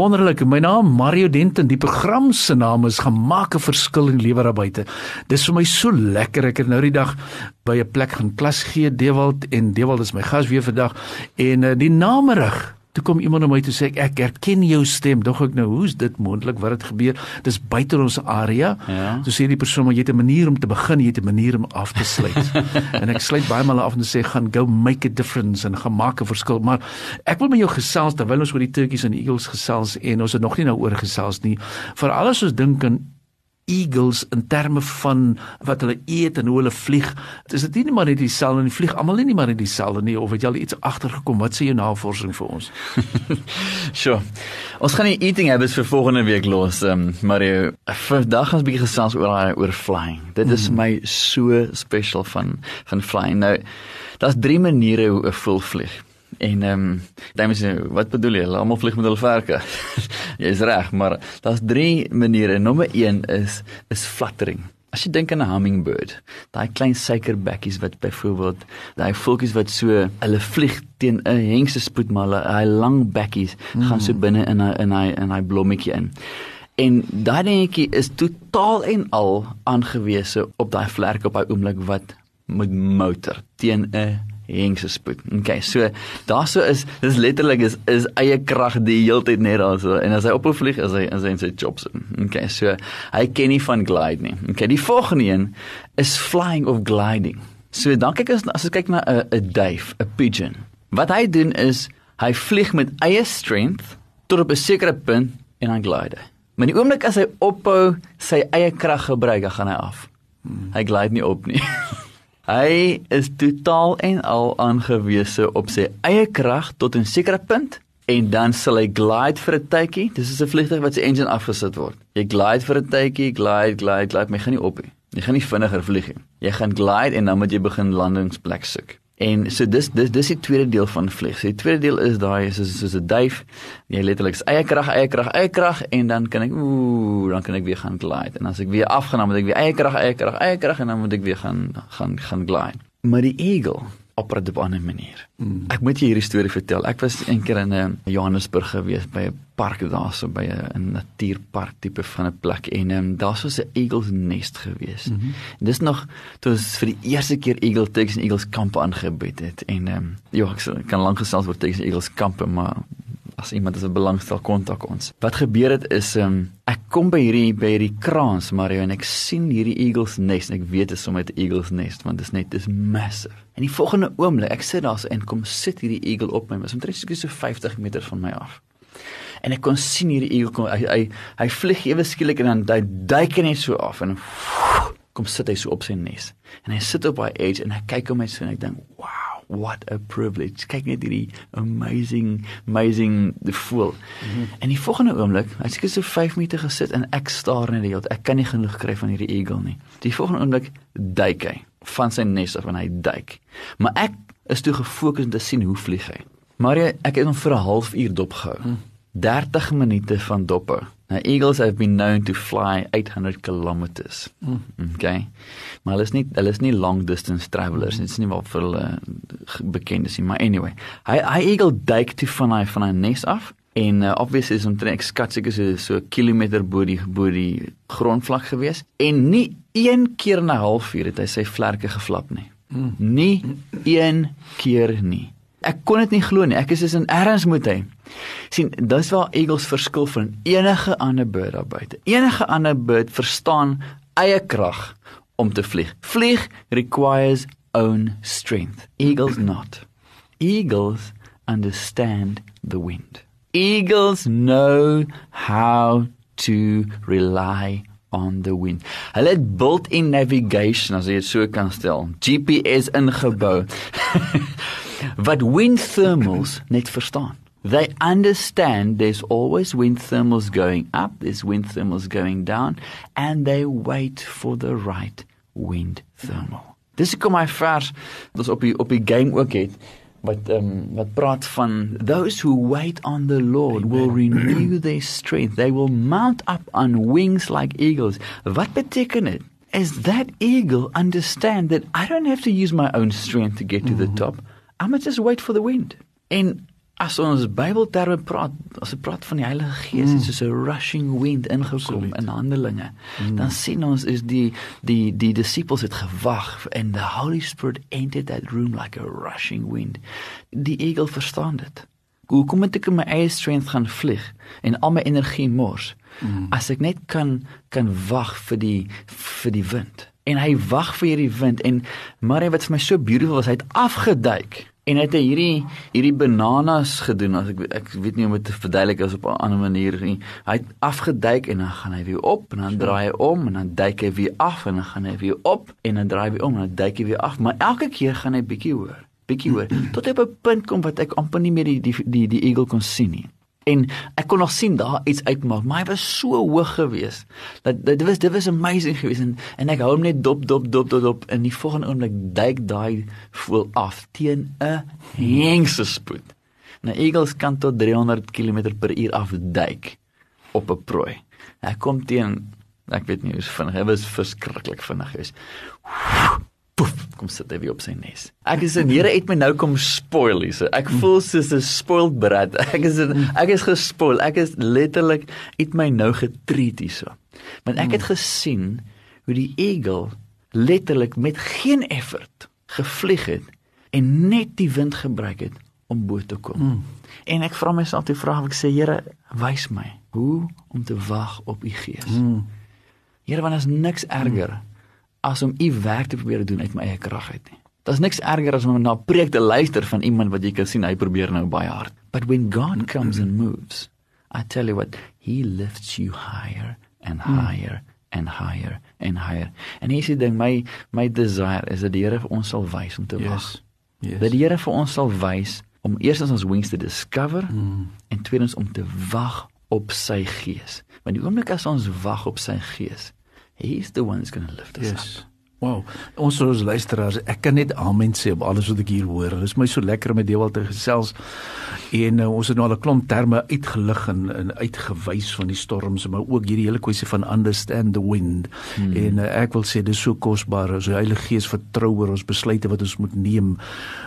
Wonderlik. My naam Mario Denton. Die program se naam is Gemaak 'n verskil in lewe daar buite. Dis vir my so lekker. Ek het nou die dag by 'n plek gaan klas gee, Dewald en Dewald is my gas weer vandag en uh, die namerig Toe kom iemand na my toe sê ek ek herken jou stem. Dog ek nou, hoe's dit moontlik wat het gebeur? Dis buite ons area. Ja. Toe sê die persoon maar jy het 'n manier om te begin, jy het 'n manier om af te sluit. en ek sluit baie maal af en sê gaan go make a difference en gaan maak 'n verskil. Maar ek wil met jou gesels terwyl ons oor die turkeys en die eagles gesels en ons het nog nie nou oor gesels nie. Veral as ons dink aan eagles in terme van wat hulle eet en hoe hulle vlieg. Is dit nie maar net dieselfde nie? Vlieg almal nie maar net dieselfde nie of het jy al iets agtergekom? Wat sê jou navorsing vir ons? sure. Ons gaan die eating habits vir volgende week los. Um, maar vandag gaan ons bietjie gesels oor oor flying. Dit is mm. my so special van van flying. Nou, daar's drie maniere hoe 'n voël vlieg. En ehm um, dames wat bedoel jy? Almal vlieg met hulle verke. Jy's reg, maar daar's drie maniere. Nommer 1 is is fluttering. As jy dink aan 'n hummingbird, daai klein suikerbekkies wat byvoorbeeld daai voeltjies wat so hulle vlieg teen 'n hengse spoed maar hulle hy lang bekkies mm. gaan so binne in 'n in hy in hy blommetjie in. En daai dingetjie is totaal en al aangewese op daai vlerk op daai oomblik wat met motor teen 'n hengse spoed. Okay, so daarso is dis letterlik is is eie krag die heeltyd net daar so en as hy ophou vlieg is hy is hy in sy chops. Okay, so hy ken nie van glide nie. Okay, die volgende een is flying of gliding. So dan kyk as as ek kyk na 'n 'n duif, 'n pigeon. Wat hy doen is hy vlieg met eie strength tot op 'n sekere punt en dan glide hy. Maar die oomblik as hy ophou sy eie krag gebruik, dan gaan hy af. Hy glide nie op nie. Hy is totaal en al aangewese op sy eie krag tot 'n sekere punt en dan sal hy glide vir 'n tydjie. Dis soos 'n vliegtuig wat sy engine afgesit word. Jy glide vir 'n tydjie, glide, glide, glide, maar jy gaan nie op nie. Jy gaan nie vinniger vlieg nie. Jy gaan glide en dan moet jy begin landingsplek soek. En so dis dis dis die tweede deel van vlieg. So die tweede deel is daai soos soos 'n duif. Jy letterlik is eie krag, eie krag, eie krag en dan kan ek ooh, dan kan ek weer gaan glide. En as ek weer afgaan, dan moet ek weer eie krag, eie krag, eie krag en dan moet ek weer gaan gaan gaan glide. Maar die eagle opereer op 'n ander manier. Mm. Ek moet jy hierdie storie vertel. Ek was eendag in 'n uh, Johannesburg gewees by 'n park daarso by 'n natuurpark tipe van 'n plek en um, daar was 'n eagles nest gewees. Mm -hmm. Dis nog toe ons vir die eerste keer eagle tugs en eagles kampe aangebied het en um, ja, ek kan lank gesels oor tugs en eagles kampe, maar as iemand as 'n belangstel kontak ons. Wat gebeur het is um, ek kom by hierdie by hierdie kraans Mario en ek sien hierdie eagles nest en ek weet dit is sommer 'n eagles nest want dit is net dis massive. En die volgende oomblik ek sit daar so en kom sit hierdie eagle op my, was omtrent so 50 meter van my af. En ek kon sien hierdie eagle kom hy hy, hy vlieg ewe skielik en dan hy duik net so af en kom sit hy so op sy nes. En hy sit op hy edge en hy kyk om my so en ek dink, "Wow, what a privilege. Kyk net hierdie amazing amazing the fool. Mm -hmm. En die volgende oomblik, hy seker so 5 minute gesit en ek staar net die hele tyd. Ek kan nie genoeg kry van hierdie eagle nie. Die volgende oomblik duik hy van sy nes af en hy duik. Maar ek is toe gefokus om te sien hoe vlieg hy. Maar ek het hom vir 'n halfuur dopgehou. Mm. 30 minute van dophou. Now eagles have been known to fly 800 kilometers. Mm. Okay. Maar hulle is nie hulle is nie long distance travelers. Dit mm. is nie wat vir hulle bekend is nie, maar anyway. Hy hy eagle duik toe van hy van hy nes af en uh, obviously is omtrent ek skat seker so so 'n kilometer bo die bo die grondvlak gewees en nie een keer na halfuur het hy sy vlerke geflap nie. Mm. Nie een keer nie. Ek kon dit nie glo nie. Ek is is in erns moet hy. sien, dis waar eagles verskil van enige ander bird daar buite. Enige ander bird verstaan eie krag om te vlieg. Vlieg requires own strength. Eagles not. Eagles understand the wind. Eagles know how to rely on the wind. Hulle het built-in navigation as jy dit so kan stel. GPS ingebou. wat wind thermals net verstaan. They understand there's always wind thermals going up, there's wind thermals going down and they wait for the right wind thermal. Dis hoekom my vers wat ons op die op die game ook het wat ehm um, wat praat van those who wait on the Lord Amen. will renew their strength. They will mount up on wings like eagles. Wat beteken dit? Is that eagle understand that I don't have to use my own strength to get to the top. Just wait for the wind. En as ons Bybelterme praat, as ons praat van die Heilige Gees, mm. soos 'n rushing wind ingekom Absoluut. in Handelinge, mm. dan sien ons is die die die disippels het gewag and the Holy Spirit entered that room like a rushing wind. Die eagle verstaan dit. Hoe kom ek met my eie strength gaan vlieg en al my energie mors? Mm. As ek net kan kan wag vir die vir die wind. En hy wag vir hierdie wind. En maar wat vir my so beautiful was, hy het afgeduik. En hy het hierdie hierdie bananas gedoen as ek ek weet nie hoe om dit te verduidelik as op 'n ander manier nie. Hy het afgeduik en dan gaan hy weer op en dan draai hy om en dan duik hy weer af en dan gaan hy weer op en dan draai hy weer om en dan duik hy weer af, maar elke keer gaan hy bietjie hoër, bietjie hoër tot hy op 'n punt kom wat ek amper nie meer die die die, die eagle kon sien nie en ek kon nog sien daar iets uitmaak maar hy was so hoog geweest dat dit was dit was amazing geweest en en ek hou hom net dop dop dop dop dop in die volgende oomblik duik daai voel af teen 'n hengse spoed. Nou eagles kan tot 300 km per uur afduik op 'n prooi. Hy kom teen ek weet nie hoe vinnig hy was verskriklik vinnig geweest poef, kom sit hy weer op sy nes. Ek is in Here het my nou kom spoil hier. Ek voel soos 'n spoiled brat. Ek is in, ek is gespoil. Ek is letterlik het my nou getreat hierso. Want ek het gesien hoe die eagle letterlik met geen effort gevlieg het en net die wind gebruik het om bo te kom. Mm. En ek vra myself die vraag, ek sê Here, wys my hoe om te wag op u gees. Mm. Here, want is niks erger mm as om u werk te probeer doen uit my eie krag uit nie. Daar's niks erger as om na 'n preek te luister van iemand wat jy kan sien hy probeer nou baie hard. But when God comes and moves, I tell you what, he lifts you higher and hmm. higher and higher and higher. En hierdie ding my my desire is dat die Here vir ons sal wys om te yes. wag. Yes. Dat die Here vir ons sal wys om eerstens ons wings te discover mm. en tweedens om te wag op sy gees. Want die oomblik as ons wag op sy gees, He's the one who's going to lift us yes. up. Wow. Ons ons luisteraars, ek kan net amen sê op alles wat ek hier hoor. Dit is my so lekker om met Dewald te gesels. En uh, ons het nou al 'n klomp terme uitgelig en, en uitgewys van die storms, maar ook hierdie hele kwessie van understand the wind. Hmm. En uh, ek wil sê dis so kosbaar die Heilige Gees vertrou oor ons besluite wat ons moet neem.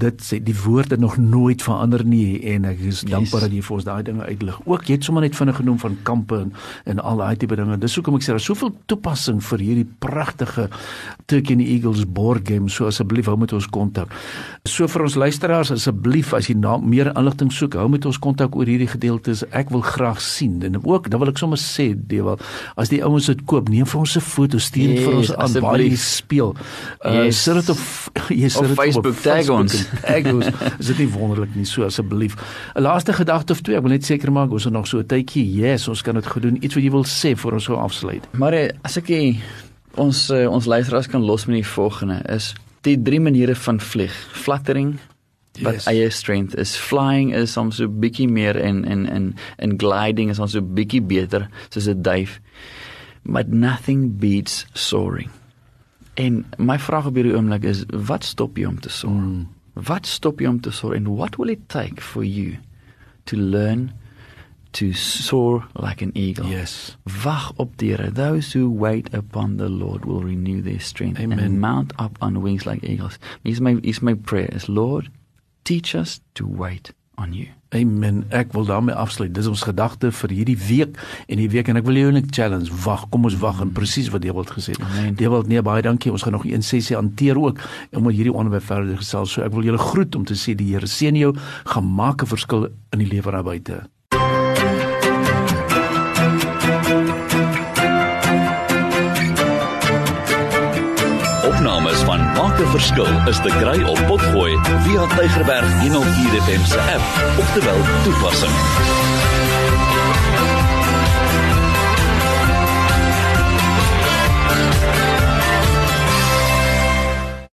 Dit sê die woorde nog nooit verander nie en ek is yes. dankbaar dat jy vir ons daai dinge uitlig. Ook jy het sommer net vinnig genoem van kampe en, en al daai tipe dinge. Dis hoekom ek sê daar is soveel toepassing vir hierdie pragtige And the Eagles board game. So asseblief hou met ons kontak. So vir ons luisteraars asseblief as jy na meer inligting soek, hou met ons kontak oor hierdie gedeeltes. Ek wil graag sien en ook dan wil ek sommer sê, Dewal, as die ouens dit koop, neem vir ons 'n foto, stuur dit yes, vir ons aan waar jy speel. Uh yes. sit dit op jy sit dit op Facebook tag ons. Tag ons. Is dit nie wonderlik nie? So asseblief. 'n Laaste gedagte of twee, ek wil net seker maak ons het nog so 'n tydjie. Yes, ons kan dit gedoen. Iets wat jy wil sê voor ons gou afsluit. Maar as ek ons uh, ons luisteraars kan los met die volgende is die drie maniere van vlieg. Fluttering wat yes. eie strength is. Flying is soms so bietjie meer en en en en gliding is ons so bietjie beter soos 'n duif. But nothing beats soaring. En my vraag op hierdie oomblik is wat stop jou om te soar? Mm. Wat stop jou om te soar and what will it take for you to learn to soar like an eagle. Yes. Wag op die Here. Those who wait upon the Lord will renew their strength Amen. and mount up on wings like eagles. Is my is my prayer is Lord, teach us to wait on you. Amen. Ek wil daarmee afsluit. Dis ons gedagte vir hierdie week en die week en ek wil jou net challenge. Wag, kom ons wag en presies wat Dewald gesê het. Dewald, nee, baie dankie. Ons gaan nog een sessie hanteer ook om oor hierdie onderwerp verder gesels. So ek wil julle groet om te sê die Here seën jou, gaan maak 'n verskil in die lewe daar buite. Maak 'n verskil is te kry op Potgooi via Tigerberg 104 FM se app of te wel toepassing.